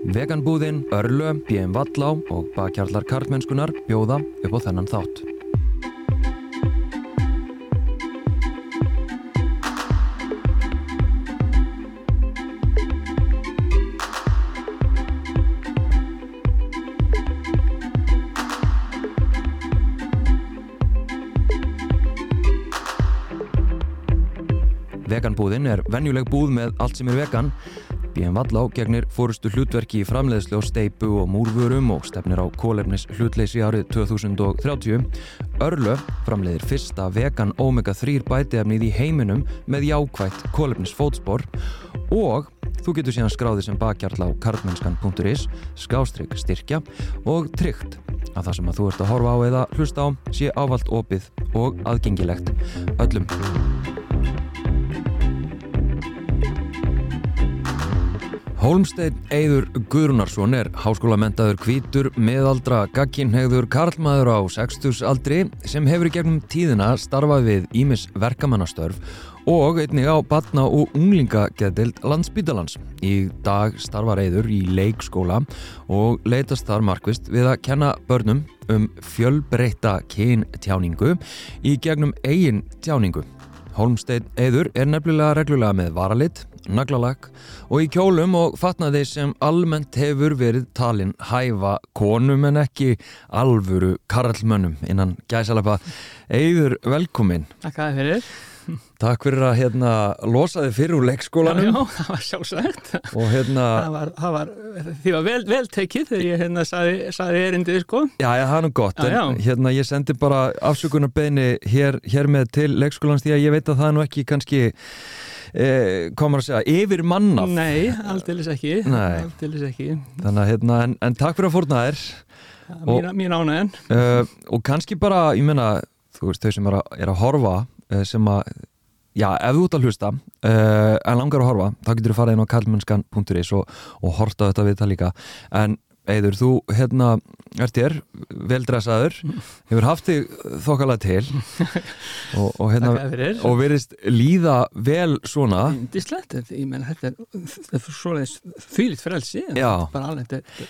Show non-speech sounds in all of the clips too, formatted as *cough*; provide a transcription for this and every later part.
Veganbúðin, Örlö, BM Vallá og bakkjarlar karlmennskunar bjóða upp á þennan þátt. Veganbúðin er venjuleg búð með allt sem er vegan. BM Vallá gegnir fórustu hlutverki í framleiðslu á steipu og múrvörum og stefnir á kólefnis hlutleysi árið 2030. Örlö framleiðir fyrsta vegan omega-3 bætiefnið í heiminum með jákvægt kólefnis fótspor og þú getur síðan skráðið sem bakkjarl á karlmennskan.is, skástrygg styrkja og tryggt að það sem að þú ert að horfa á eða hlusta á sé ávalt opið og aðgengilegt öllum. Hólmsteinn Eyður Guðrunarsson er háskólamentaður kvítur, meðaldra, gagkinnhegður, karlmaður á 60s aldri sem hefur í gegnum tíðina starfað við Ímis verkamannastörf og einnig á batna og unglingageðdild landsbytalans. Í dag starfar Eyður í leikskóla og leitast þar markvist við að kenna börnum um fjölbreyta kyntjáningu í gegnum eigin tjáningu. Hólmsteinn Eyður er nefnilega reglulega með varalit, naglalag og í kjólum og fatnaði sem almennt hefur verið talinn hæfa konum en ekki alvöru karlmönnum innan gæsalapa. Eyður, velkomin. Takk að þið fyrir. Takk fyrir að hérna, losa þið fyrir úr leikskólanum. Já, já, það var sjálfsagt. Og hérna... Það var, það var, því var vel, vel tekið þegar ég hérna saði, erindið, sko. Já, já, það er nú gott. Já. En hérna, ég sendi bara afsökunarbeini hér, hér með til leikskólans því að ég veit að það er nú ekki kannski, eh, komur að segja, yfir mannaf. Nei, aldeilis ekki. Nei. Aldeilis ekki. Þannig að, hérna, en, en takk fyrir að fórna þér. Mín, mín ánægðan. uh, og kannski bara, ég meina þú veist, þau sem er að, er að horfa uh, sem að, já, ef þú ert að hlusta uh, en langar að horfa þá getur þú farið inn á karlmennskan.is og, og horta þetta við það líka en Eidur, þú hérna ert þér, veldresaður hefur haft þig þokkalega til *laughs* og, og hérna og verist líða vel svona Indislegt, ég menn þetta er, þetta er svoleiðis þvílitt frelsi. en. Bara alveg, þetta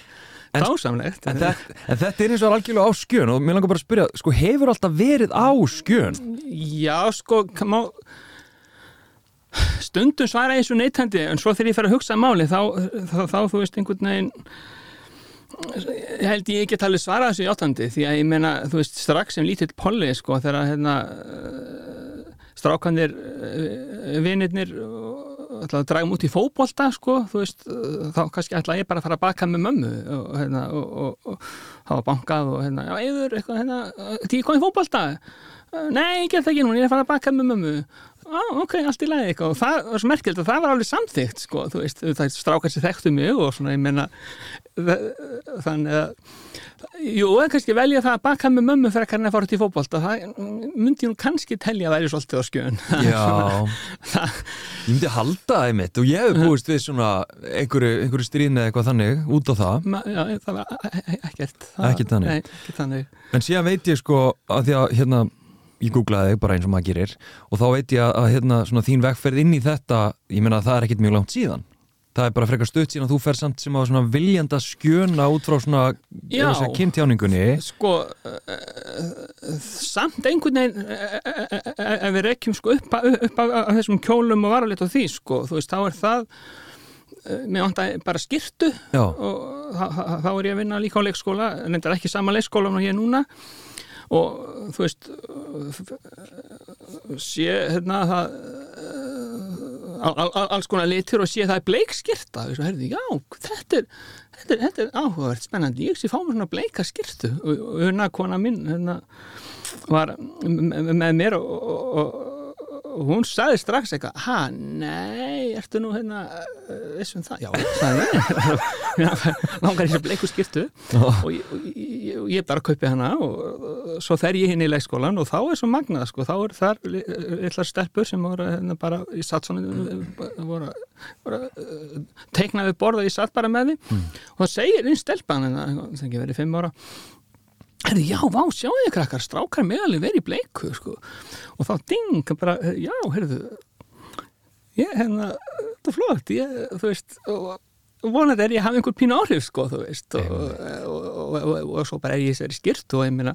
En- er dásamlegt. en, þe en þetta er eins og algjörlega á skjön og mér langar bara að spyrja, sko hefur alltaf verið á skjön? Já, sko, má stundum svara ég svo neytandi en svo þegar ég fer að hugsa máli þá, þá, þá þú veist einhvern veginn ég held ég ekki að tala svara þessu í áttandi því að ég meina, þú veist, strax sem lítill polli, sko, þegar hérna uh, strákanir uh, vinirnir uh, ætla að draga múti í fótbolta, sko þú veist, þá kannski ætla ég bara að fara að baka með mömmu og hérna og, og hafa bankað og hérna, já, eður, eitthvað, hérna, því komið í fótbolta? Nei, ég get það ekki núna, ég er að fara að baka með mömmu Á, ok, allt í lagi og það var svo merkilegt að það var alveg samþygt sko, þú veist, það strákar sér þekktu mig og svona, ég menna þannig að jú, eða kannski velja það að baka með mömmu fyrir að kannan að fara út í fótbolta það myndi ég nú kannski telja að væri svolítið á skjön. Já, *laughs* ég myndi halda það einmitt og ég hef búist við svona einhverju, einhverju stríðni eða eitthvað þannig út á það. Ma, já, það var e- e- ekkert. Ekkert þannig. Nei, ekkert þannig. En síðan veit ég sko að því að hérna ég googlaði bara eins og maður gerir og þá veit ég að, að hérna svona þín vegferð inn í þetta ég meina að það er ekkit mjög langt síðan. Það er bara frekar stutt síðan að þú fer samt sem svona viljanda skjöna út frá svona Já. kynntjáningunni. Sko uh, samt einhvern veginn uh, uh, uh, ef við reykjum sko upp, að- upp af, þessum kjólum og varalit og því sko, þú veist, þá er það uh, mér vantar bara skirtu Já, og þá- er ég að vinna líka á leikskóla nefndar ekki sama leikskóla og ég er núna og þú veist uh, sé hérna það uh, al- al- alls konar litur og sé það er bleikskirta og herði, já, þetta er þetta er, þetta er áhugavert spennandi ég sé fá mér svona bleika skirtu og, unna kona minn hérna, var m- m- með mér og, og, og hún sagði strax eitthvað, ha, nei ertu nú hérna uh, vissum það, já, sagði ég *laughs* langar í þessu bleiku skirtu og ég, og ég, og ég bara kaupi hana og, og svo fer ég hinn í leikskólan og þá er svo magnað, sko, þá er þar litlar stelpur sem voru hérna bara í satt svona voru, voru uh, teiknaði borða, ég satt bara með því og það segir einn stelpan hérna, það ekki verið fimm ára Herði, já, vá, sjáu þið krakkar, strákar meðalið verið í bleiku, sko. Og þá ding, bara, já, heyrðu, ég, hérna, þetta er flott, ég, þú veist, og vonandi er ég að hafa einhver pínu áhrif sko, þú veist og, og, og, og svo bara er ég þessari skirt og ég meina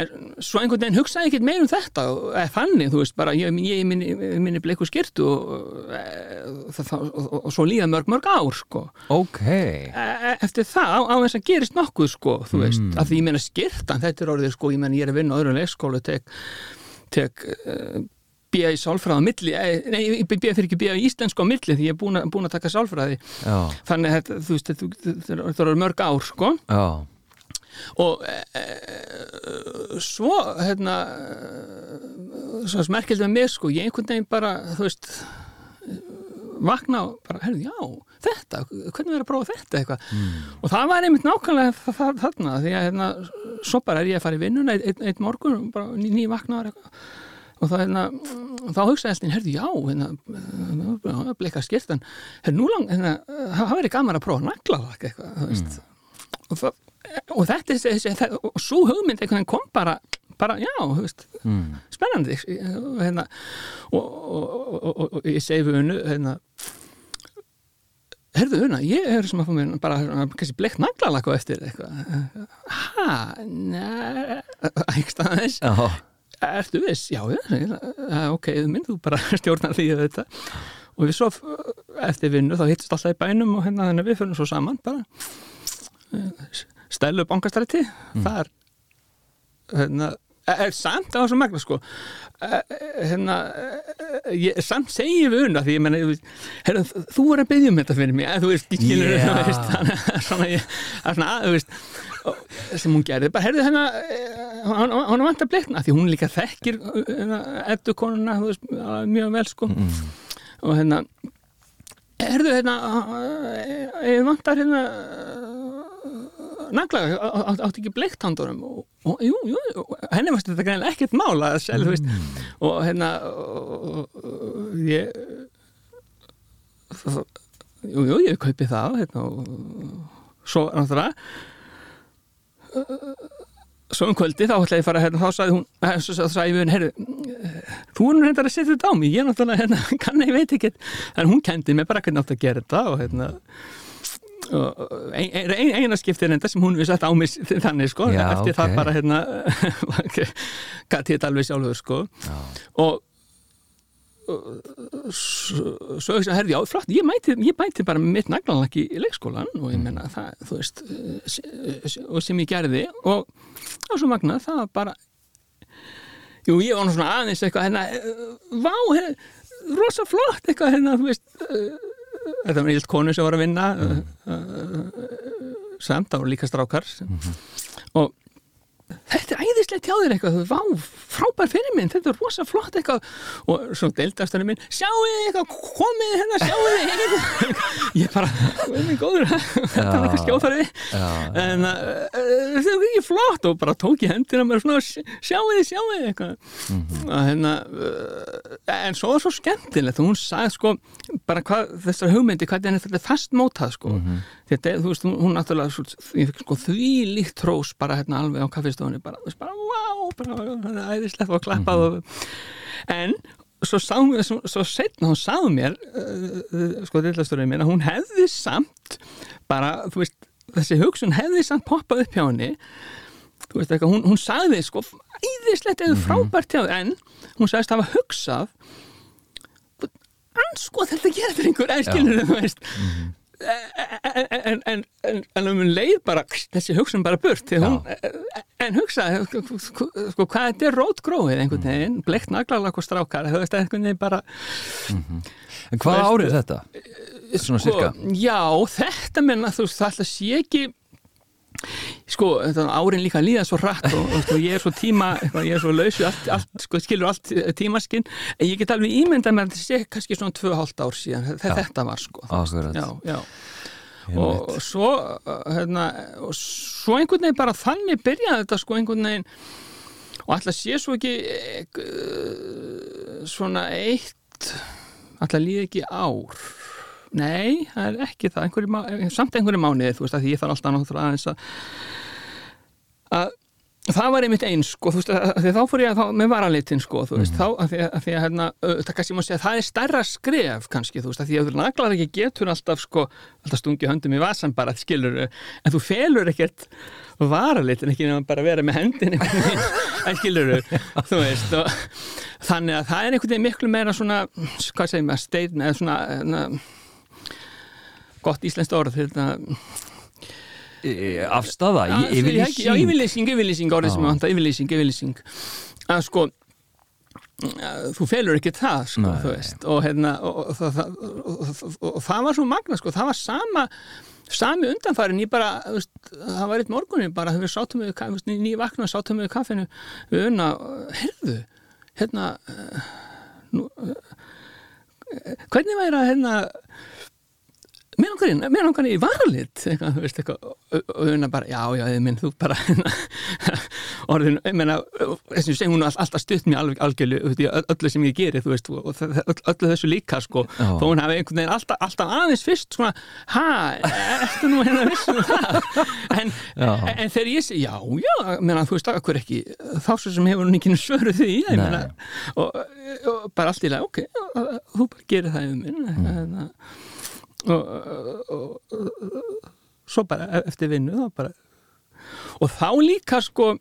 en svo einhvern veginn hugsaði ekkert meir um þetta eða þannig, þú veist, bara ég, ég minni, minni bleiku skirtu og, og, og svo líða mörg mörg ár, sko Ok E- eftir það, á, þess að gerist nokkuð, sko, þú veist, Mm. af því ég meina skirtan, þetta er orðið, sko, ég meina ég er að vinna á öðrum leikskólu, tek, tek uh, B.A. í sálfræði á milli, eh, nei, B.A. fyrir ekki B.A. í íslensku á milli því ég er búin að, að taka sálfræði Já, þannig að þú veist, þetta eru mörg ár, sko já, og e, e, svo hérna svo smerkild með mig sko ég einhvern veginn bara, þú veist vakna og bara, herrðu, já þetta, hvernig verður að prófa þetta eitthvað? Og það var einmitt nákvæmlega þa- þa- þarna því að hérna, svo bara er ég að fara í vinnuna ein, ein morgun, bara ný, ný eitthvað. Og það, hérna, þá hugsaði alltaf, herrðu, já, hérna, bleika skirtan, herrðu, nú lang, hérna, það verið gaman að prófa naglalak eitthvað, þú veist. Og, það, og þetta er og svo hugmynd einhvern veginn kom bara bara, já, þú veist, mm. spennandi. Og hérna og, og, og, og, og ég segi við unnu hérna herðu unna, ég er sem að fá mér bara, hérna, kannski bleikt naglalak á eftir eitthvað. Ha, ekki staðis, já, ertu viss? já, já, já, ok, minn þú bara *laughs* stjórnar því að þetta og við svo eftir vinnu þá hittist alltaf í bænum og hérna að við fyrir svo saman bara stælu bankastræti þar hérna, er samt á þessu magna sko Eh, hérna eh, ég, samt segi við unna því ég menna herra, þú voru að byggja um þetta fyrir mig þú veist, ég Já. yeah. þannig að svona, ég, að svona að, þú veist sem hún gerði, bara herðu hennar hún, hún vant að bleikna, því hún líka þekkir eddu konuna veist, mjög vel sko og hérna herðu hérna ég vantar hérna naglaga, á- átti ekki bleikt handunum og, og jú, jú, henni varst þetta greinlega ekkert mála selv, mm. og hérna og, og, ég jú, jú, ég kaupi það hérna, og svo náttúrulega svo um kvöldi þá ætlaði ég fara hérna, þá sagði hún, eh, svo svo sagði ég herru þú er nú reyndar að setja þetta á mig, ég náttúrulega hérna, *laughs* kann ég veit ekki, en hún kendi mig bara hvernig átt að gera þetta og hérna ein, ein, eina skiptir enda sem hún við sett á mig þannig sko, Já, eftir ok. það bara hérna *laughs* gæti þetta alveg sjálfur sko já. og svo svo ég sagði, herði, já, flott, ég mæti, ég mæti bara mitt naglanlak í leikskólan og ég menna það, þú veist eh, og sem ég gerði og og svo magna, það var bara jú, ég var svona aðeins eitthvað hérna, eh, vá, hérna, rosa flott eitthvað, hérna, þú veist eh, þetta var nýlt konu sem var að vinna mm. samt, það voru líka strákar og þetta er æðislegt hjá þér eitthvað, vá, frábær fyrir minn, þetta er rosa flott eitthvað. Og svo deildastunum minn, sjáu þið eitthvað, komið hérna, sjáu þið *laughs* ég bara, við minn góður. *laughs* Þetta er eitthvað Já. en uh, uh, þetta er ekki flott. Og bara tók ég hendina mér svona, sjáu þið, sjáu þið eitthvað og hérna uh, en svo var svo skemmtilegt. Og hún sagði sko, bara hvað þessar hugmyndi, hvað er þetta fast mótað sko. Þetta, er, þú veist, hún, náttúrulega ég fikk sko því líkt trós bara hérna alveg á kaffistofunni bara, þú veist, bara, wow, bara, æðislegt og klappað og, en svo sá mér, svo, svo setna hún sagði mér uh, sko dillasturinn minn að hún hefði samt bara, þú veist, þessi hugsun hefði samt poppað upp hjá henni. Þú veist eitthvað, hún, hún sagði sko æðislegt eða frábært hjá þér en hún sagðist hafa hugsað ansko þetta getur einhver eðskilur þú veist. En, en, en, en, en um leið bara þessi hugsun bara burt hún, en hugsaði sko, sko hvað þetta er rótgróið einhvern veginn, bleikt naglalak og strákar þú veist einhvern veginn bara En hvað árið þetta? Svona sko, cirka? já, þetta menna þú veist, það ætla sé ekki sko, árin líka líða svo hratt og, og sko, ég er svo tíma ég er svo lausu, allt, allt, sko, skilur allt tímaskinn, en ég get alveg ímyndað mér að þetta sé kannski svona 2,5 ár síðan þetta, þetta var sko. Akkurat. já, já. Og svo uh, hérna, og svo einhvern veginn bara þannig byrjaði þetta sko einhvern veginn og alltaf sé svo ekki uh, svona eitt alltaf líði ekki ár nei, það er ekki það. Einhverju, má- samt einhverju mánuði þú veist að því ég þarf alltaf náttúrulega aðeins að að það var einmitt eins sko, þú veist, að, að þá fór ég að þá með varalitin sko, þú veist, þá að því að, að, því að hérna, það kannski má segja að það er stærra skref kannski, þú veist, að því að þú naglar ekki getur alltaf sko, alltaf stungi höndum í vasan bara, skilur, en þú felur ekkert varalitin, ekki nefnum bara að vera með hendin *laughs* en skilur þú veist, og þannig að það er einhvern veginn miklu meira svona hvað segir maður, stein, eða svona na, gott íslenskt orð þetta E, afstafa, Já, yfirlýsing Já, yfirlýsing, yfirlýsing, orðið sem Já. ég vanta, yfirlýsing, yfirlýsing að sko þú felur ekki það, sko, Nei. þú veist og hérna, og, og, og, og, það var svo magna, sko, það var sama sami undanfærin, ég bara veist, það var eitt morgunni bara við sátum við, nýja vakna sátum við kaffinu við unna, heyrðu hérna uh, nú, uh, hvernig væri að hérna mér langar í, mér langar í varlit eitthvað, þú veist, eitthvað og, og unna bara, já, já, ég minn, þú bara *laughs* orðin, ég meina þess að hún har alltaf stutt mér alveg algjörlu, öllu sem ég geri, þú veist og það- öll, öllu þessu líka, sko Já. þó hún hafi einhvern veginn alltaf, alltaf aðeins fyrst svona, ha, ertu nú hérna vissum það *laughs* en, Já. en þegar ég segi, já, já meina, þú veist, akkur ekki, þá svo sem hefur hún ekki svöru því, ég Nei. meina og, og bara allt í lagi, ok þú bara gerir það um minn mm. Og, og, og svo bara e- eftir vinnu þá bara og þá líka sko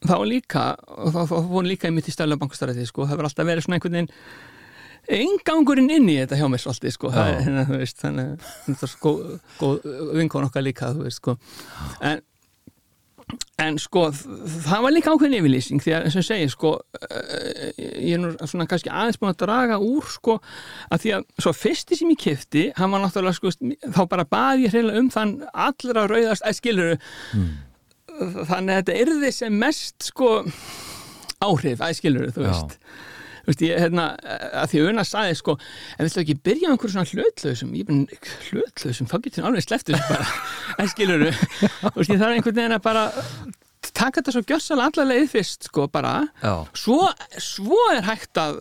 þá líka, og þá, þá fór líka í mitt í stæla bankastræði sko, það verður alltaf verið svona einhvern veginn engangurinn inn í þetta hjá mér svolítið sko, það *laughs* er, þú veist, þannig það er sko, góð vinkon okkar líka, þú veist, sko. En En sko, það var líka ákveðin yfirlýsing því að eins og ég segi, sko eh, ég er nú svona kannski aðeins búin að draga úr, sko, að því að svo fyrsti sem ég kifti, hann var náttúrulega sko, þá bara baði ég hreila um þann allra rauðast, að skilur þannig að þetta yrði sem mest, sko áhrif, að skilur þú Já. veist Þú veist, ég, hérna, að því Una sagði, sko, en viltu ekki byrja á einhverjum svona hlutlausum, ég er bara hlutlausum, þá getur alveg sleppt þessu bara, *laughs* en skilur þú veist, ég þarf einhvern veginn að bara taka þetta svo gjössalega allar leið fyrst, sko, bara, svo, svo er hægt að,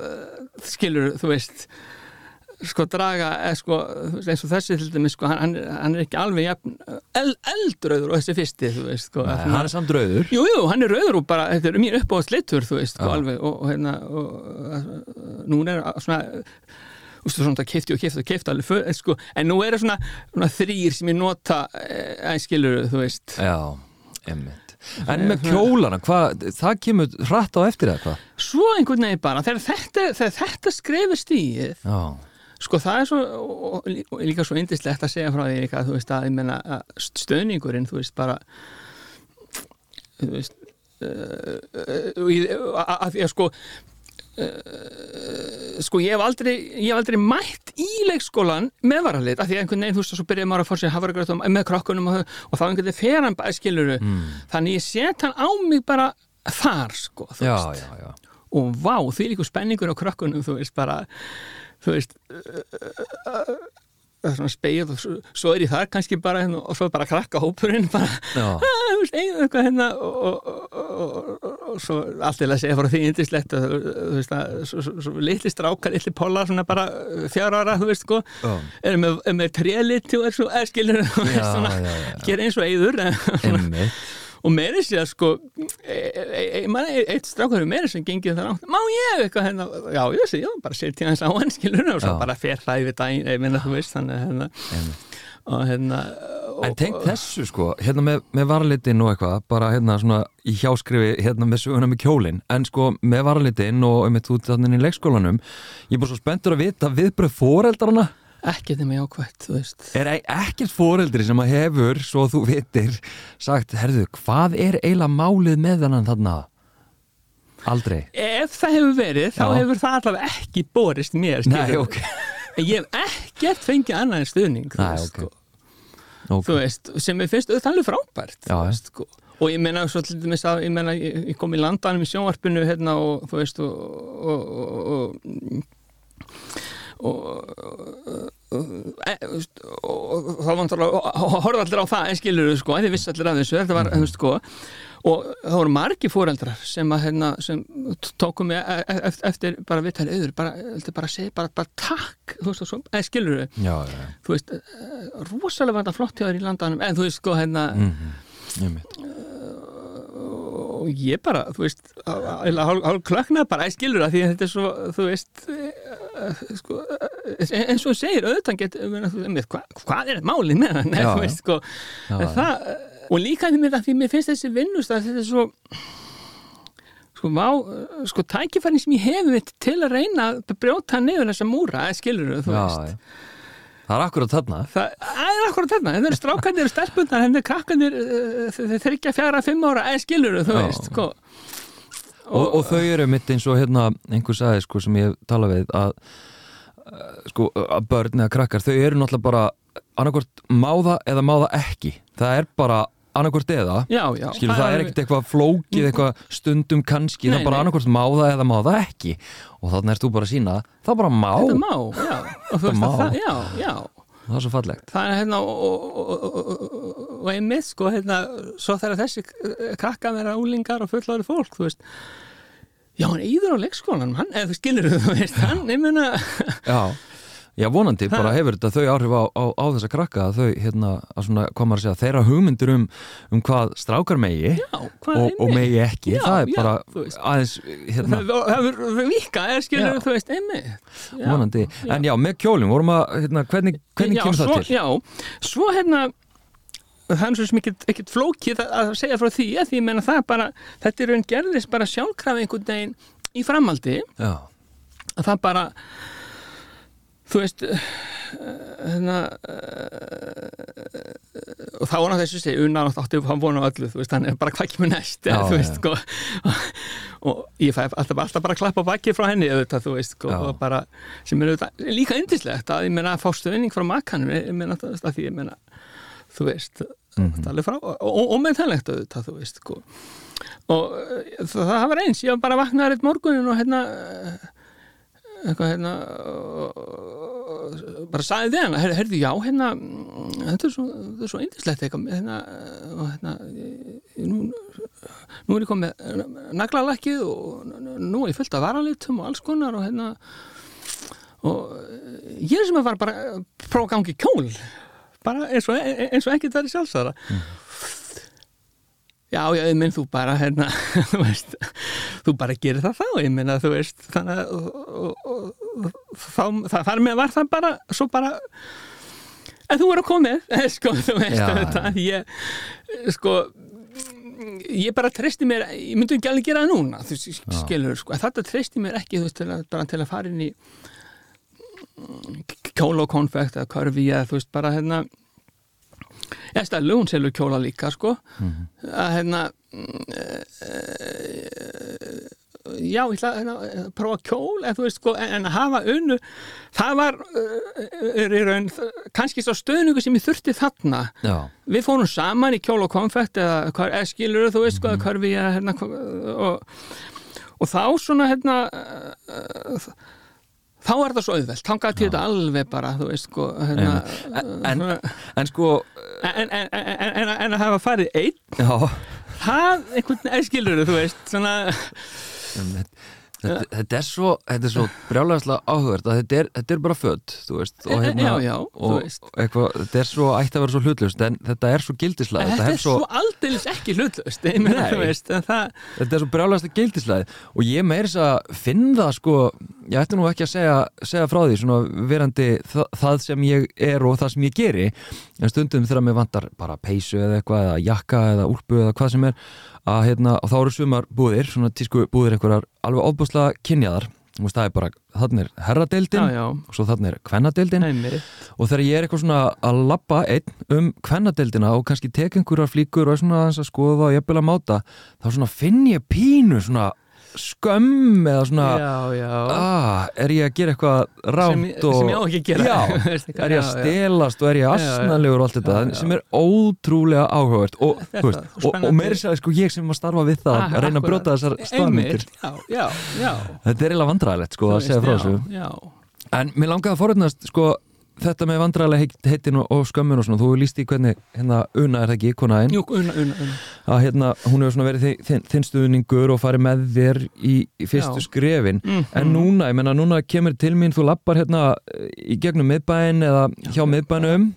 skilur þú veist, sko, draga, eða, sko, þú veist, eins og þessi til dæmis, sko, hann, hann, er- hann ekki alveg jafn, el, eldrauður og þessi fyrsti, veist, sko, Nei, að- hann er samt rauður Jú, jú, hann er rauður og bara, þetta er mín uppáðast litur, þú veist, sko, Já. alveg, og, og hérna, og, núna er svona, veist, svona kefti og kefti og kefti alveg, för, sko, en nú er það svona, svona þrýr sem ég nota, eh, skilur, þú veist. Já, emmitt En með kjólana, hvað, það kemur hratt á eftir eða hvað? Svo einhvern veginn bara, þegar þetta, þegar þetta skrefur stíð, Já, sko, það er svo, og, og, líka svo indislegt að segja frá því, líka, þú veist, að, ég menna, að stöðningurinn, þú veist, bara, þú veist, uh, uh, að, að því að sko uh, sko ég hef aldrei ég hef aldrei mætt í leikskólan með varalit, af því að einhvern veginn þú veist og svo byrjaði maður að fór sér hafragröð með krokkunum og, og þá einhvern veginn fer hann bara skiluru mm. þannig ég set hann á mig bara þar sko, þú já, veist já, já. og vá, því líku spenningur á krokkunum þú veist bara þú veist er svona speið og svo, er ég þar kannski bara hérna, og svo er bara krakka hópurinn bara þú veist, eigin eitthvað hérna og, og, og, og, svo allt til að segja frá því indislegt og þú veist litli strákar, litli polla svona bara fjara ára, þú veist sko er með, er með trélit og er svo, er skilur svona, gera eins og eyður Emmitt og meiri sé að sko e, e, e, eitt er meiri sem gengið þar átt má ég eitthvað hérna, já ég sé, já, bara setja hans á hann skilur og svo bara fer það yfir daginn, ég minna þú veist þannig hérna og hérna og, En tengt þessu sko, hérna með, með varalitin og eitthvað, bara hérna svona í hjáskrifi hérna með söguna með kjólin en sko með varalitin og um þú þannig í leikskólanum, ég er bara svo spenntur að vita viðbröð foreldrarna ekkert nema jákvætt, þú veist er e- ekkert foreldri sem að hefur, svo þú vitir sagt, herðu, hvað er eiginlega málið með þennan þarna aldrei ef það hefur verið, þá Já. hefur það allavega ekki borist mér Nei, skilurðu. ok, en ég hef ekkert fengið annað en stuðning þú Nei, veist, ok. sko. ok þú veist, sem ég finnst auðvitað alveg frábært Já, veist, sko. og ég meina svo að ég, meina, ég, ég kom í landanum í sjónvarpinu hérna og þú veist og, og, og, og, og e, þá var náttúrulega horfði allir á það en skilur sko, en þið vissi allir af þessu þetta var, þú veist, sko og það voru margi fóreldrar sem að hérna, sem tókum mig e- e- eftir bara viðtæli auður, bara, heldur bara að bara, bara takk, þú veist, svo, eða skilur Já, já, já. þú veist, eh, rosalega var þetta flott hjá þér í landanum, en þú veist, sko, hérna Mm -hmm. og, ég bara, þú veist hálf klöknað bara, ég skilur það því að þetta er svo, þú veist uh, sko, uh, eins og þú segir auðvitað get, hva, hvað er þetta málið með það, *laughs* þú veist sko það, og líka því mér, því mér finnst þessi vinnust að þetta er svo sko, má, sko tækifærin sem ég hef til að reyna að brjóta niður þessa múra, skilur þú, þú veist já. Það er akkurat þarna. Það, það er akkurat þarna. Það eru strákanir og *laughs* stelpunar, það eru krakkanir þeir þryggja fjara, fimm ára, eða skilur þú veist, sko. Og, og, þau eru mitt eins og hérna einhver sagði, sko, sem ég tala við að sko, að börn eða krakkar, þau eru náttúrulega bara annarkort máða eða máða ekki. Það er bara annarkort eða. Já, já, Skilu, það, það er ekkert eitthvað flókið eitthvað stundum kannski, nei, það er bara annarkort máða eða máða ekki. Og þannig er þú bara að sína það bara má. Má, já. Það, já, já það er svo fallegt. Það er hérna og einmitt sko hérna, svo þegar þessi krakka vera úlingar og fullari fólk þú veist. Já, hann íður á leikskólanum, hann, eða þú skilur þú veist, hann, ég menna já Já, vonandi, ha. bara hefur þetta þau áhrif á, á, á þessa krakka að þau, hérna, að svona, komar að segja, þeirra hugmyndir um, um hvað strákar megi já, hvað og, og megi ekki, já, það er já, bara aðeins, hérna. Það hefur vika, eða skilur, þú veist, einmitt. Vonandi, en já, með kjólum, vorum að, hérna, hvernig, hvernig kemur það til? Já, svo hérna, það er svo mikið ekkert flókið að segja frá því, að því, ég menna það bara, þetta er raun gerðist bara sjálfkrafi einhvern veginn í framaldi, að það bara þú veist hérna og þá var hann þessu segi unnan átti hann vonu öllu, þú veist, hann er bara hvað kemur næst eða, þú veist, sko. Og ég fæ alltaf, alltaf bara að klappa baki frá henni, þú veist, sko og bara, sem er auðvitað, líka indislegt að ég meina að fá stöðning frá makkanum ég meina það, því ég meina þú veist, mm -hmm. frá, og, og með þannlegt auðvitað, þú veist, sko. Og það, það var eins, ég var bara vaknaður eitt morgunin og hérna eitthvað hérna bara sagði þið hérna, herðu já hérna þetta er svo, svo eindislegt eitthvað hérna, og hérna nú, nú er ég komið naglalækið og nú er ég fullt af varanlitum og alls konar og hérna og ég sem að var bara prófa að gangi kjól bara eins og, eins og ekkert verið sjálfsara mm. Já, já, ég minn þú bara hérna, *laughs* þú veist, þú bara gerir það þá, ég minna, þú veist, þannig að þá, þar með var það bara, svo bara, en þú er að komið, *laughs* sko, þú veist, já, þetta, ég, sko, ég bara treysti mér, ég myndi ekki alveg gera það núna, þú skilur, sko, þetta treysti mér ekki, þú veist, til að, bara til að fara inn í kjóla og konfekt eða körfi eða, þú veist, bara, hérna, eða stælu, hún selur kjóla líka sko mm -hmm. að hérna já, ég ætla að prófa kjól en þú veist sko, en að hafa unnu það var er í raun, kannski svo stöðningu sem ég þurfti þarna já. við fórum saman í kjól og konfekt eða, eða skilur þú veist mm -hmm. hverfi ég hérna, og, og þá svona hérna þá er það svo auðvelt, þá gæti þetta alveg bara, þú veist, sko hérna, en, en, en sko en, en að hafa farið einn já. það, einhvern veginn, skilur þú veist, svona Þetta, þetta er svo, svo brjálæðislega áhugverð að þetta er, þetta er bara född og, hérna, já, já, og eitthvað, þetta er svo ætti að vera svo hlutlust en þetta er svo gildislega Þetta, þetta er svo, svo aldeilis ekki hlutlust það... Þetta er svo brjálæðislega gildislega og ég meiris að finna það sko, ég ætti nú ekki að segja, segja frá því svona verandi það, það sem ég er og það sem ég geri en stundum þegar mér vantar bara peysu eða eitthvað eða jakka eða úlpu eða hvað sem er að hérna, þá eru sumar búðir, svona tísku búðir einhverjar alveg óbúslega kynjaðar. Og það er bara, þannig er herradeildin og svo þannig er kvennadeildin. Og þegar ég er eitthvað svona að lappa einn um kvennadeildina og kannski tek einhverjar flíkur og svona að skoða og ég byrja að máta, þá svona finn ég pínu svona skömm eða svona já, já. Ah, er ég að gera eitthvað rámt sem, sem ég á ekki að gera. *laughs* Er ég að stelast og er ég asnalegur og allt þetta sem er ótrúlega áhugavert og, *laughs* veist, og, og meiri sér sko ég sem að starfa við það ah, að reyna að brota þessar staðmyndir þetta er eiginlega vandræðilegt sko að segja frá þessu. en mér langaði að forðnast sko þetta með vandræðilega heitin og, skömmun og svona, þú líst í hvernig hérna Una er það ekki, Una, Una að hérna, hún hefur svona verið þinn, þinn stuðningur og farið með þér í, fyrstu Já. skrefin, mm, en núna ég menna, núna kemur til mín, þú lappar hérna í gegnum miðbæin eða hjá miðbænum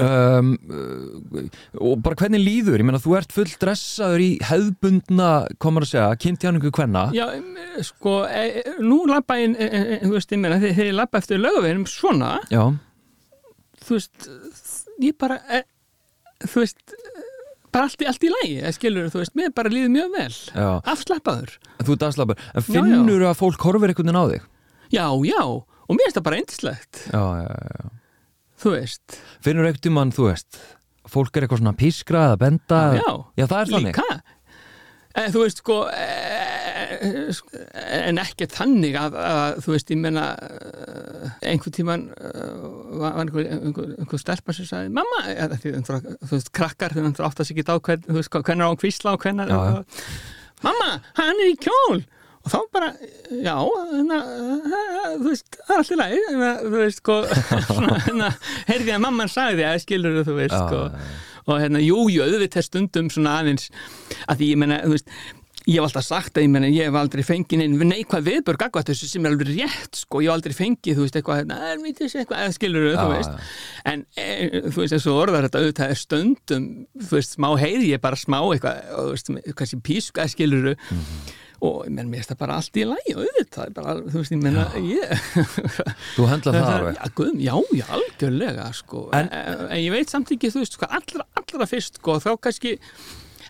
um, uh, og bara hvernig líður? Ég meina þú ert full dressaður í hefðbundna, komur að segja, kynntjáningu hvenna Já, sko, e, e, nú labba ég, e, e, þú veist, ég meina, þegar ég labba eftir lögaveginum svona, já, þú veist, ég bara, e, þú veist, bara allt í, allt í lægi, skilur, þú veist, mér bara líður mjög vel, afslappaður. þú ert afslapur en finnur að fólk horfir einhvern veginn á þig? Já, já, og mér finnst það bara eindislegt, já, já, já þú veist. finnur einhvern tímann, þú veist fólk er eitthvað svona pískra eða benda Já, já það er þannig líka. E, þú veist, sko, e, sko, en ekki þannig að, að, þú veist, ég meina, eh, einhvern tíman var einhver, einhver, einhver stelpa sem sagði, mamma, eða, því, þú veist, krakkar, þú veist, átt að sig ekki á hvern, þú veist, hvernig á að kvísla og hvernig, Já, já. mamma, hann er í kjól. Og þá bara, já, hérna, þú veist, það er alltaf læg, þú veist, sko, *laughs* hérna, heyrði að mamman sagði að skilur þú veist, sko, já. og hérna, jú, jú, auðvitað stundum svona aðeins, að því ég menna, þú veist, ég hef alltaf sagt að ég menna, ég hef aldrei fengið neikvæð viðbörg akkvæmt þessu sem er alveg rétt, sko, ég hef aldrei fengið, þú veist, eitthvað, eitthvað, skilur þú Já, veist, já. en, e, þú veist, þessu orðar þetta auðvitað er stundum, þú veist, smá heyri ég bara smá eitthvað, og, þú veist, hvað sem píska skilur Mhm. Og menn, mér finnst það bara allt í lægi auðvitað, bara, þú veist, ég menna ég, *laughs* þú hendla það alveg. Já, guðum, já, já, algjörlega sko, En- en, en, ég veit samt ekki, þú veist, sko, allra, allra fyrst, sko, þá kannski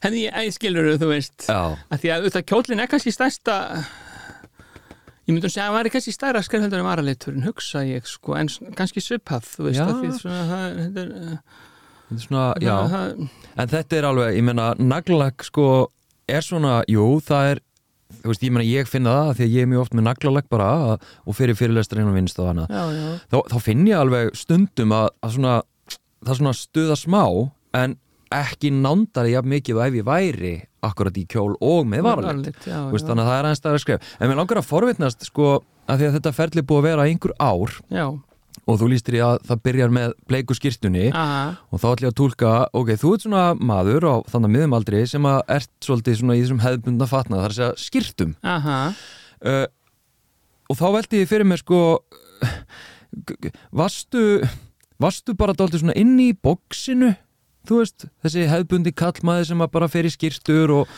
hefði ég æskilur, þú veist að því að auðvitað kjólinn er kannski stærsta ég myndi að segja að það væri kannski stærra skrefheldur en varaliturinn, hugsa ég, sko, en kannski svipað, þú veist, því svona, það, þetta er, þetta er svona, já. það, En þetta er alveg, ég meina, naglalag sko er svona, jú, það er veist, ég meina, ég finna það því að ég er mjög oft með naglalag bara að, og fyrir fyrirlesturinn og vinnst og hana, já, já, þá, þá finn ég alveg stundum að, að svona það svona stuða smá en ekki nándari jafn mikið ef ég væri akkurat í kjól og með já. þannig að það er aðeins stærra skref. En mér langar að forvitnast sko að að þetta ferli er búið að vera einhver ár. Já, og þú lístir í að það byrjar með bleiku skýrstunni og þá ætlum ég að tólka, ok, þú ert svona maður á þannig að miðumaldri sem að ert svolítið svona í þessum hefðbundna fatnað, það er að segja skýrtum uh, og þá veldi ég fyrir mér sko varstu varstu bara dálítið svona inn í bóksinu þú veist, þessi hefðbundi kallmaði sem að bara fer í skýrstur og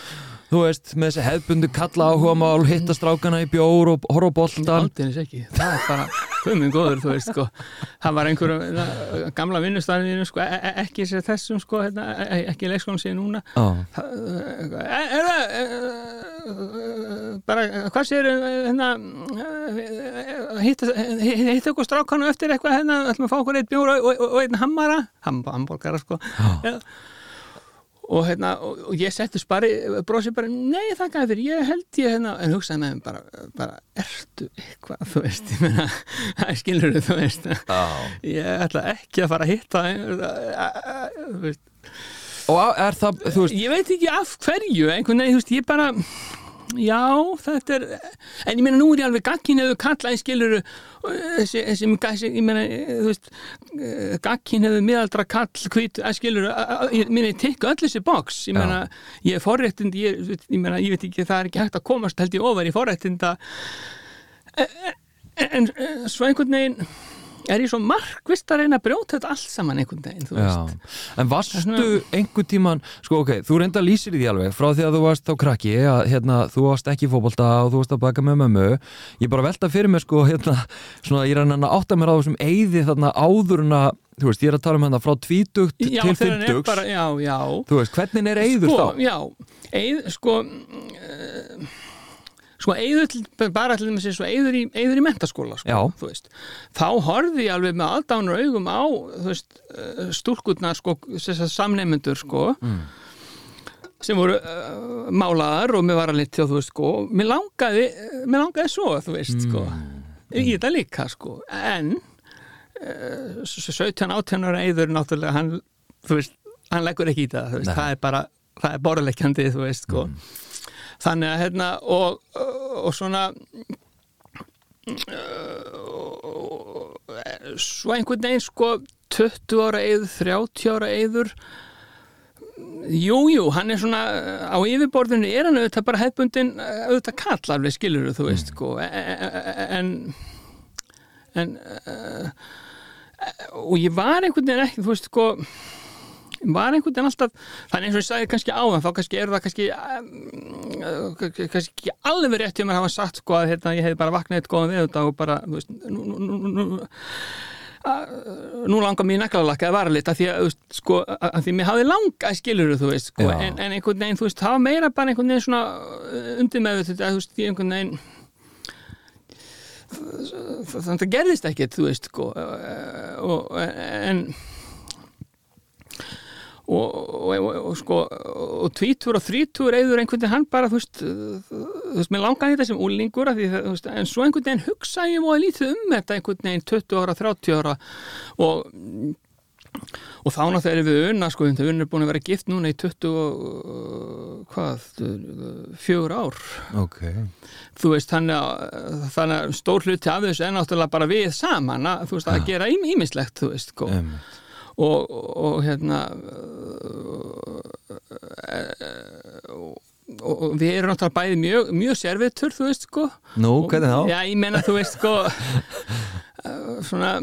þú veist, með þessi hefðbundi kalla áhuga mál hitta strákana í bjór og horfa á boltan Aldeilis ekki, það er bara Guðminn góður, þú veist, sko. Það var einhver na, gamla vinnustæðinu sko, e e ekki sér þessum, sko hérna, e ekki leikskólan sér núna. Er það bara, hvað sér hérna hitta eitthvað strákanu eftir eitthvað hérna, ætlum að fá okkur eitt bjór og, einn hammara. Ham, hambúrgara, sko. Já, og hérna, og, ég setti spari brosi bara, nei þakka þér ég held ég hérna, en hugsaði með þeim bara, bara ertu eitthvað, þú veist það *laughs* skilur þú veist. Já. ég ætla ekki að fara að hitta þú veist. Og er það, þú veist ég veit ekki af hverju, einhvern veginn, þú veist, ég bara já, þetta er en ég meina, nú er ég alveg gagkinuðu kalla en skilur þessi, þessi, þessi ég meina, þú veist gagkinuðu miðaldra kall hvít, að skilur, ég meina, ég tekka öll þessi boks, ég meina, ég er forréttind ég, ég meina, ég veit ekki, það er ekki hægt að komast held ég ofar í forréttinda. En, en, en svo einhvern veginn er ég svo markvist að reyna að brjóta þetta allt saman einhvern veginn, þú veist? En varstu svona- einhver tíman, sko ok, þú reynda að lýsir því alveg frá því að þú varst þá krakki að hérna, þú varst ekki í fótbolta og þú varst að baka með mömmu. Ég bara velta fyrir mig sko hérna, svona ég reyna að átta mér á þessum eyði þarna áður en að, þú veist, ég er að tala um hérna frá tvítugt til já þú veist, hvernig er eyður sko, þá? Já, eið, sko uh, sko eyður til, bara til þess að eyður í, eyður í mentaskóla sko, Já. þú veist. Þá horfði ég alveg með aðdánur augum á veist, uh, stúlkurnar sko, samneymendur sko Mm. sem voru uh, málaðar og mér var að litja þú veist sko, mér langaði mér langaði svo, þú veist sko í þetta líka sko. En uh, 17-18 ára eyður náttúrulega hann, þú veist, hann leggur ekki í það þú veist, Nei. það er bara, það er borðleikjandi þú veist sko þannig að hérna og, og svona uh, svo einhvern veginn sko 20 ára eyður, 30 ára eyður. Jú, jú, hann er svona á yfirborðinu er hann auðvitað bara hefbundin auðvitað kall alveg skilur þú veist sko en en uh, og ég var einhvern veginn ekki, þú veist, sko var einhvern veginn alltaf þannig eins og ég sagði kannski áðan þá kannski er það kannski um, kannski ekki alveg rétt hjá mér að hafa sagt sko að hérna, ég hef bara vaknað eitt góðan við og bara, þú veist nú, nú, nú, nú langar mér neklarlakka að vara lit að því að, sko, að því mér hafði langa skiluru, þú veist, sko, en, en einhvern veginn þú veist, það var meira bara einhvern veginn svona undir með þetta, þú veist, ég einhvern veginn þannig að það gerðist ekkert, þú veist, sko og, en og, sko og tvítur og þrítur eður einhvern veginn hann bara þú veist, þú veist, mér langaði þetta sem úlingur því, veist, en svo einhvern veginn hugsa ég og lítið um þetta einhvern veginn 20 ára, 30 ára. Og og þá náttúrulega erum við unna sko, við erum búin að vera gift núna í 20 hvað, fjögur ár. Ok. Þú veist, þannig að, þannig að stór hluti af þessu er náttúrulega bara við saman að, þú veist, að gera ímislegt, þú veist, sko. Um og, og hérna og, og við erum náttúrulega bæði mjög, mjög servitur, þú veist sko Nú, hvernig þá? Já, ég menna, þú veist sko *laughs* svona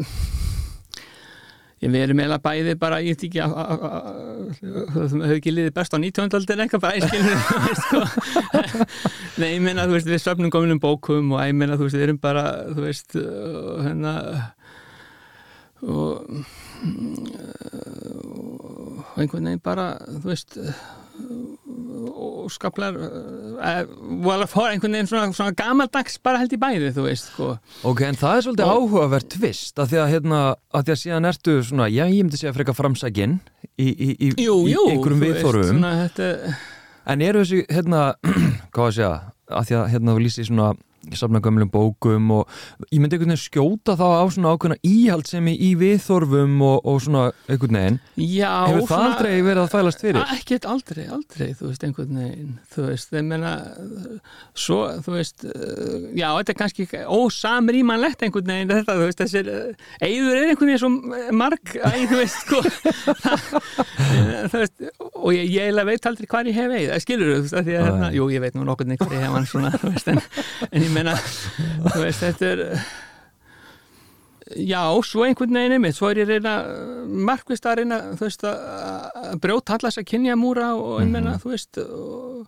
ég verið meila bæði bara, ég veit ekki það hefur ekki liðið best á 19. aldin eitthvað bara, ég skilur *laughs* sko. Nei, ég menna, þú veist, við söfnum kominum bókum og ég menna, þú veist, við erum bara, þú veist, hérna og og einhvern veginn bara þú veist og skaplar og alveg fór einhvern veginn svona, svona gamaldags bara held í bæði þú veist sko. ok, en það er svolítið og... áhugavert tvist að því að hérna, að því að síðan ertu svona, já ég myndi segja freka framsækinn í, í, í, jú, jú, í einhverjum viðþórum þetta... en eru þessi, hérna *clears throat* hvað að segja, að því að hérna þú lýsi svona safna gömlum bókum og ég myndi einhvern veginn skjóta þá á svona ákveðna íhaldsemi í viðþorfum og, og svona einhvern veginn já, hefur það aldrei verið að fælast fyrir? Ekkert aldrei, aldrei, þú veist, einhvern veginn þú veist, þeir menna svo, þú veist, uh, já, þetta er kannski ósamrýmanlegt einhvern veginn þetta, þú veist, þessir eigður er einhvern veginn svo marg að þú veist, sko *laughs* þú veist, og ég, ég veit aldrei hvað ég hef eigð, skilur þú veist, því að hérna, jú, ég veit nú nokkur neitt hvað ég hef hann svona, þú veist, en, en ég meina, veist, þetta er já, svo einhvern veginn einmitt, svo er ég reyna markvist að reyna, þú veist að brjóta allas að kynja múra og ég meina, mm -hmm. þú veist og,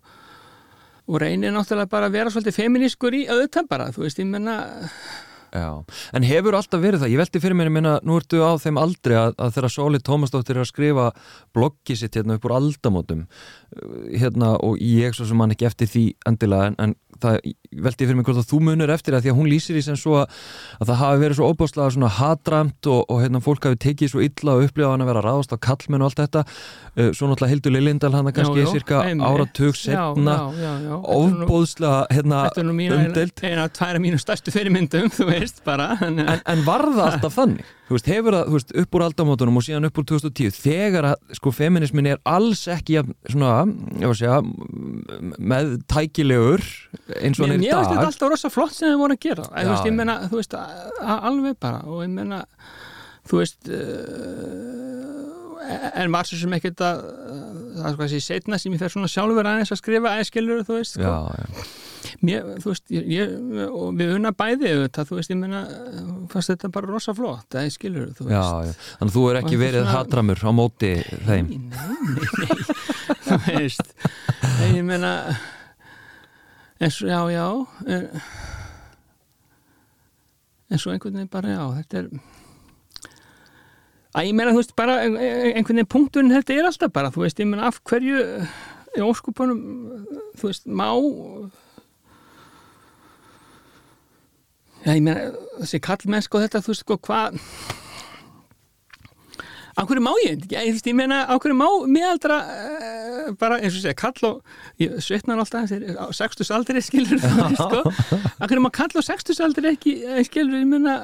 og reynir náttúrulega bara að vera svolítið feminískur í auðvitað bara, þú veist, ég meina Já, en hefur alltaf verið það, ég veldi fyrir mér, ég minna, nú ertu á þeim aldrei að, að þegar Sóli Tómasdóttir er að skrifa bloggi sitt hérna upp úr aldamótum hérna og ég svo sem hann ekki eftir því endilega en, en það veldi fyrir mig hvort að þú munur eftir það því að hún lýsir í sem svo að, að það hafi verið svo óbáslega svona hatramt og, og hérna fólk hafi tekið svo illa og upplifað hann að vera ráðast á kallmenn og allt þetta. Uh, svo náttúrulega Hildur Lillindal hann að kannski cirka áratug setna óbóðslega hérna umdelt eina af tværa mínu stærstu fyrirmyndum þú veist bara en, en var það alltaf þannig? Þú veist, hefur það, þú veist, upp úr aldamótunum og síðan upp úr 2010, þegar að sko feminismin er alls ekki svona, ég var að segja með tækilegur eins og hann er í dag. Mér finnst þetta alltaf rosa flott sem þið voru að gera, en, þú veist, ég menna þú veist, alveg bara og ég menna, þú veist uh, en var svo sem ekkert að það er að sé setna sem ég fer svona sjálfur aðeins að skrifa æskilur, þú veist, sko. Já, já Mér, þú veist, ég, og við unna bæði auðvitað, þú veist, ég menna fannst þetta bara rosa flott, það er skilur þú já, já. Þannig að þú er ekki verið svona... hatramur á móti þeim Nei, nei, nei, nei. þú veist ég menna eins og já, já en svo einhvern veginn bara, já, þetta er að ég menna, þú veist, bara einhvern veginn punkturinn þetta er alltaf bara, þú veist, ég menna af hverju í óskupunum, þú veist, má Já, ég meina, þessi kallmennsk og þetta, þú veist, sko, hvað hverju má ég ég, ég meina, hverju má miðaldra, uh, bara eins og segja kall og, ég svitnar alltaf á sextusaldri, skilur *laughs* það, sko. Hverju má kall og sextusaldri ekki skilur, ég meina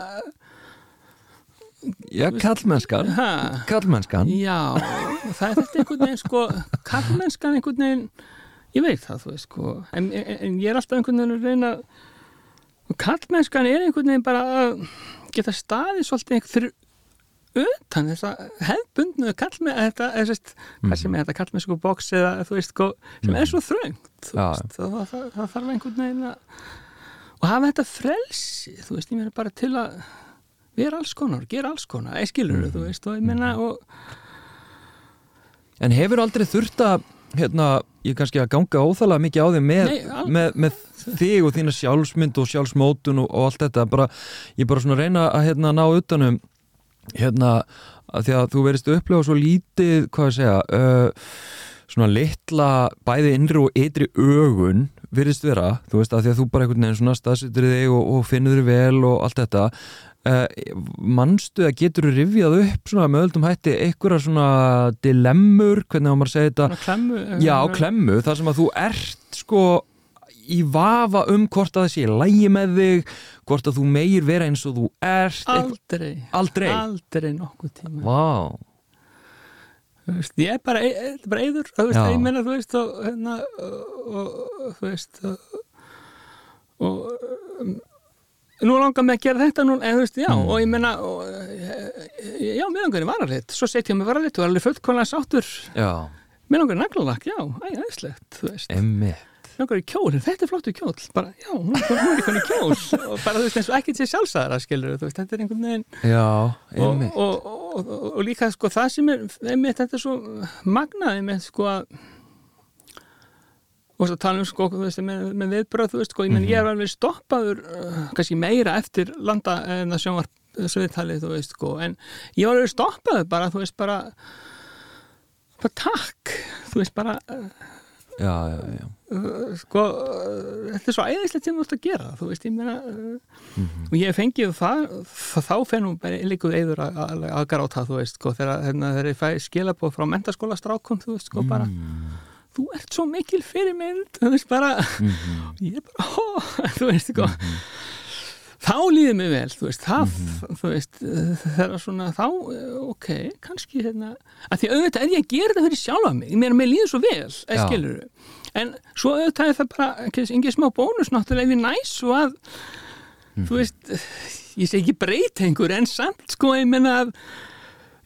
Já, kallmennskan kallmennskan Já, það er þetta einhvern veginn, sko kallmennskan einhvern veginn ég veit það, þú veist, sko. En, en, en ég er alltaf einhvern veginn að reyna og kallmennskan er einhvern veginn bara að geta staðið svolítið einhvern fyrir utan þess að hefbundnu kallmenn þetta er sérst, hvað sem er þetta kallmennsku bóks eða þú veist, sem er svo þröngt það, það, það, það þarf einhvern veginn að og hafa þetta frelsi þú veist, ég meina bara til að vera alls konar, gera alls konar ég skilur Mhm. þú veist, og ég menna og En hefur aldrei þurft að hérna, ég kannski að ganga óþálega mikið á þig með, með, með þig og þína sjálfsmynd og sjálfsmótun og, og allt þetta. Bara, ég bara svona reyna að hérna, ná utanum hérna, að því að þú verist að upplega svo lítið, hvað ég segja uh, svona litla bæði innri og ytri ögun virðist vera, þú veist að því að þú bara einhvern veginn svona staðsettur þig og, og finnur þig vel og allt þetta. Uh, mannstu að getur þú rifjað upp svona með öldum hætti einhverja svona dilemmur, hvernig á maður að segja þetta? Klemmu Já, klemmu, þar sem að þú ert sko í vafa um hvort að það sé lægi með þig, hvort að þú meir vera eins og þú ert aldrei, Aldrei? aldrei nokkuð tíma. Þú veist, ég er bara, ég er bara eyður þú veist, ég meina, þú veist og, hérna, og, og þú veist og, og um, nú langar mig að gera þetta nú, en þú veist, já, Mm. og ég meina eh, já, mér langar í varalitt. Svo setjum ég mig varalitt og er alveg fullkonlega sáttur. Já, mér langar í naglalakk, já, æ, æðislegt þú veist, emmi langar í kjól þetta er flottu kjól, bara, já, hún er er í kjól. *laughs* Og bara, þú veist, eins og ekkert sér sjálfsæðara skilur, þú veist, þetta er einhvern veginn Já, og, og, og, og, líka sko það sem er einmitt, þetta er svo magnaði með sko að og svo tala um sko þú veist, með, með viðbröð þú veist sko, ég menn ég er alveg stoppaður uh, kannski meira eftir landa en að sjónvarp sviðtalið þú veist sko en ég var alveg stoppaður bara þú veist bara bara takk þú veist bara uh, Já, já, já uh, sko uh, þetta er svo æðislegt sem þú ert að gera þú veist ég meina uh, Mhm. og ég fengið það, þá fennum líkuð eður að, að, að gráta þú veist sko þegar, hérna, ég fæ skilabóð frá mentaskóla strákum þú veist sko bara Mm. þú ert svo mikil fyrirmynd þú veist bara Mhm. ég er bara *laughs* hó, þú veist sko þá líður mig vel þú veist, það, Mhm. þú veist þegar svona þá, eh, ok kannski hérna, að því auðvitað er ég að gera þetta fyrir sjálfa mig, meina, mér líður svo vel eða skilur en svo auðvitað er það bara engin smá bónus náttúrulega ef ég næs og að Mhm. þú veist, ég segi ekki breyta einhver en samt sko, ég meina að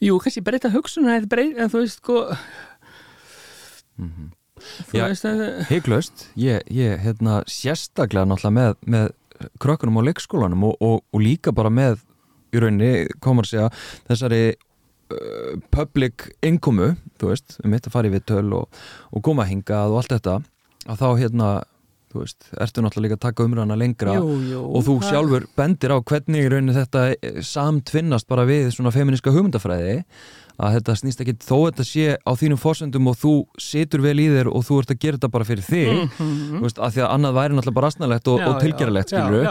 jú, kannski breyta hugsunar en þú veist, sko þú Mhm. Já. veist að Hygglust, ég, ég hérna sérstaklega náttúrulega með, með krökkunum á leikskólanum og, og, og líka bara með í rauninni, komur að segja þessari uh, public inkomu, þú veist, um mitt að fara í við töl og, og koma hingað og allt þetta að þá hérna, þú veist ertu náttúrulega líka að taka umræðana lengra jú, jú, og þú sjálfur bendir á hvernig í rauninni þetta eh, samtvinnast bara við svona feministka hugmyndafræði að þetta snýst ekki þó þetta sé á þínum fórsendum og þú situr vel í þér og þú ert að gera þetta bara fyrir þig Mhm. þú veist, að því að annað væri náttúrulega bara asnalegt og, og tilgeralegt, já, skilur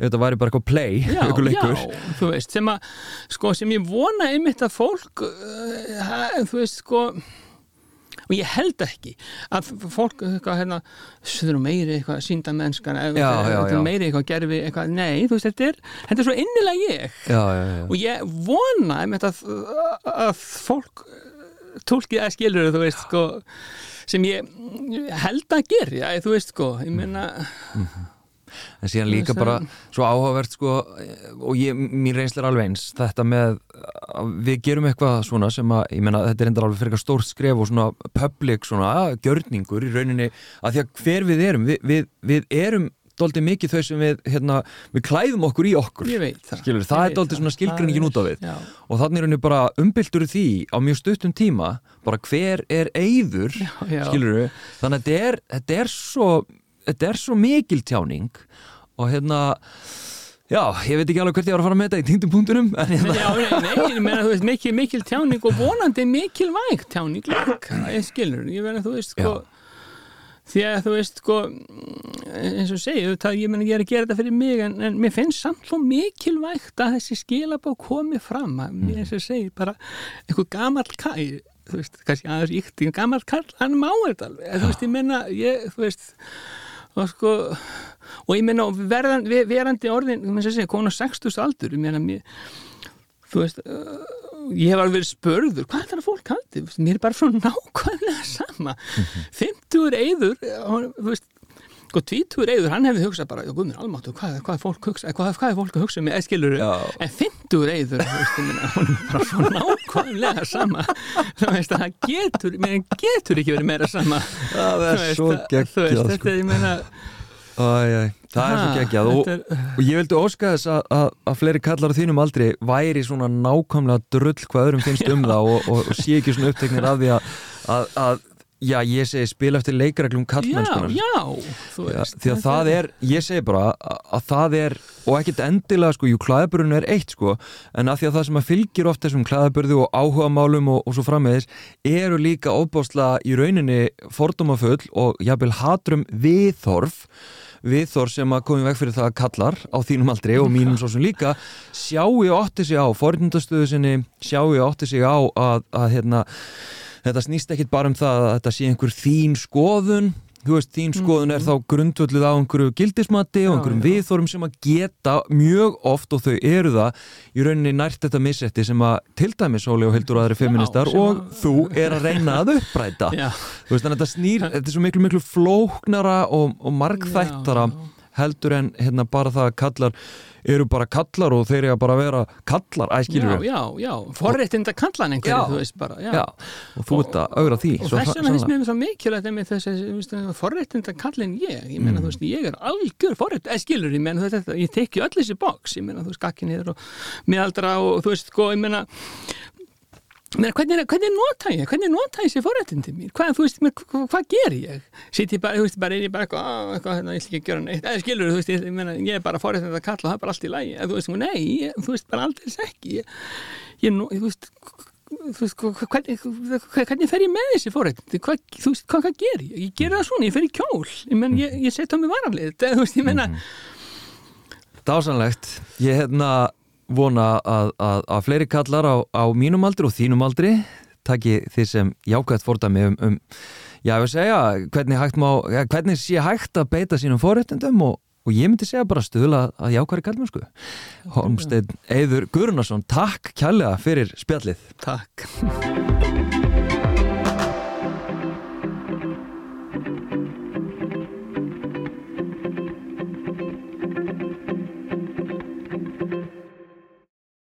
þetta væri bara eitthvað play, *laughs* eitthvað leikur. já, þú veist, sem að sko, sem ég vona einmitt að fólk uh, þú veist, sko og ég held ekki að fólk, eitthvað, hérna eru meiri eitthvað sínda mennskan meiri eitthvað gerfi, eitthvað, nei, þú veist, þetta er þetta er svo innilega ég. Já, já, já, og ég vona einmitt að, að fólk tólkið að skilur þú veist sko sem ég held að gera þú veist sko, ég meina en síðan líka bara svo áhugavert sko og ég, mín reynsl er alveg eins. Þetta með að við gerum eitthvað svona sem að, ég meina þetta er endar alveg fyrir eitthvað stórt skref og svona public svona gjörningur í rauninni að því að hver við erum, við, við, við erum dóldi mikið þau sem við hérna, við klæðum okkur í okkur. Það. Skilur, það er dálítið svona skilgreiningin Það út er- við. já, og þannig er henni bara umbyltur því á mjög stuttum tíma bara hver er já, skilur við, þannig að þetta er, þetta er svo þetta er svo mikil tjáning og hérna já, ég veit ekki alveg hvert ég var að fara með þetta í týndum en hérna. Já, nei, nei, ég meina, þú veist, mikil, mikil tjáning og vonandi mikilvæg tjáning líka, ég skilur, ég meina, þú veist, sko, því að þú veist, sko, eins og segja, það, ég meina, ég er að gera þetta fyrir mig, en, en mér finnst samt svo mikilvægt að þessi skilabá komi fram, að mér eins og segja, bara einhver gamall kæ, þú veist, kannski aðeins íkt, en gamall kall, hann má þetta alveg, þú veist, ég meina, ég, þú veist, og sko og ég meina verðan, ver- verandi orðin segja, konu á 60 aldur ég meina mér þú veist, uh, ég hef alveg verið spörður hvað er það að fólk haldi, mér er bara svo nákvæmlega sama. 50 eyður hann- þú veist sko tvítur eyður, hann hefði hugsað bara, já guðmur almáttu, hvað, hvað er fólk hugsa hvað, hvað er fólk að hugsa með, eða skilur Já. en 50 eyður, þú veist, ég meina hún er bara svo nákvæmlega sama þú veist, að það getur, mér getur ekki verið meira sama það er veist, svo að- geggjað þetta, sko. ég meina Æ, æ. það er svo geggjað og, er... og ég vildi óska þess að, að, að fleiri kallar á þínum aldrei væri svona nákvæmlega drull hvað öðrum finnst um það og, og, og sé ekki svona uppteknir af því að, að Já, ég segi spila eftir leikareglum kallmennskunar. Já, já. Já, því að það er, ég segi bara að, að það er, og ekkert endilega sko, jú, klæðaburðun er eitt sko, en að því að það sem að fylgir oft þessum klæðaburðu og áhuga málum og, og svo frammeðis, eru líka óbásla í rauninni fordómafull og jábel hatrum viðþorf, viðþorf sem að komið veg fyrir það að kallar á þínum aldrei og mínum svo sem líka, sjáu ég ótti sig á fornindastöðu sinni, sjáu ég ótti sig á að, að hérna, þetta snýst ekkit bara um það að þetta sé einhver þín skoðun þú veist, þín skoðun er Mhm. þá grundvöldið á einhverju gildismati og Já, einhverjum já. viðþórum sem að geta mjög oft og þau eru það í rauninni nært þetta missetti sem að til dæmis Óli og Hildur og aðri feministar sem og þú er að reyna að uppræta *laughs* Já, þú veist, þannig að þetta snýr, þetta er svo miklu miklu flóknara og, og margþættara Já, já. heldur en hérna bara það að kallar eru bara kallar og þeir eru bara að vera kallar, æskilur já, já, já, forréttinda kallan einhverju, þú veist bara, já. Já, og þú ert að augra því og þess vegna finnst mér svo mikilvægt með þessi forréttinda kallin ég. Ég meina, Mm. þú veist, ég er algjör forrétt eða skilur, ég meina, þetta, ég tekki öll þessi boks ég meina, þú veist, gakki niður og miðaldra og þú veist, sko, ég meina Ég meina, hvernig, hvernig nota ég, hvernig nota ég þessi forréttindi mín, hvað, þú veist, mér, hvað, hvað ger ég? Sitt ég bara, þú veist, bara er ég bara eitthvað, á, eitthvað, hérna, ég ætla ekki að gera neitt, eða skilur, þú veist, ég, meina, ég er bara forréttind að kalla og það er bara allt í eða þú veist, nei, ég, þú veist, bara aldrei ekki, ég, ég, þú veist, þú veist, hvernig, hvernig fer ég með þessi forréttindi, hvað, þú veist, hvað, hvað ger ég, ég ger það svona, ég fer í kjól, ég menn, ég, ég setja á mig varanlið, þú veist, ég meina, Dásanlegt, ég hérna vona að, að, að fleiri kallar á, á mínum aldri og þínum aldri taki þið sem jákvæmt fordæmi um, um já, ég vil segja, hvernig, má, hvernig sé hægt að beita sínum forréttindum og, og ég myndi segja bara stuðla að jákværi kallmennsku Holmsteinn Eður Guðrunarsson, takk kærlega fyrir spjallið. Takk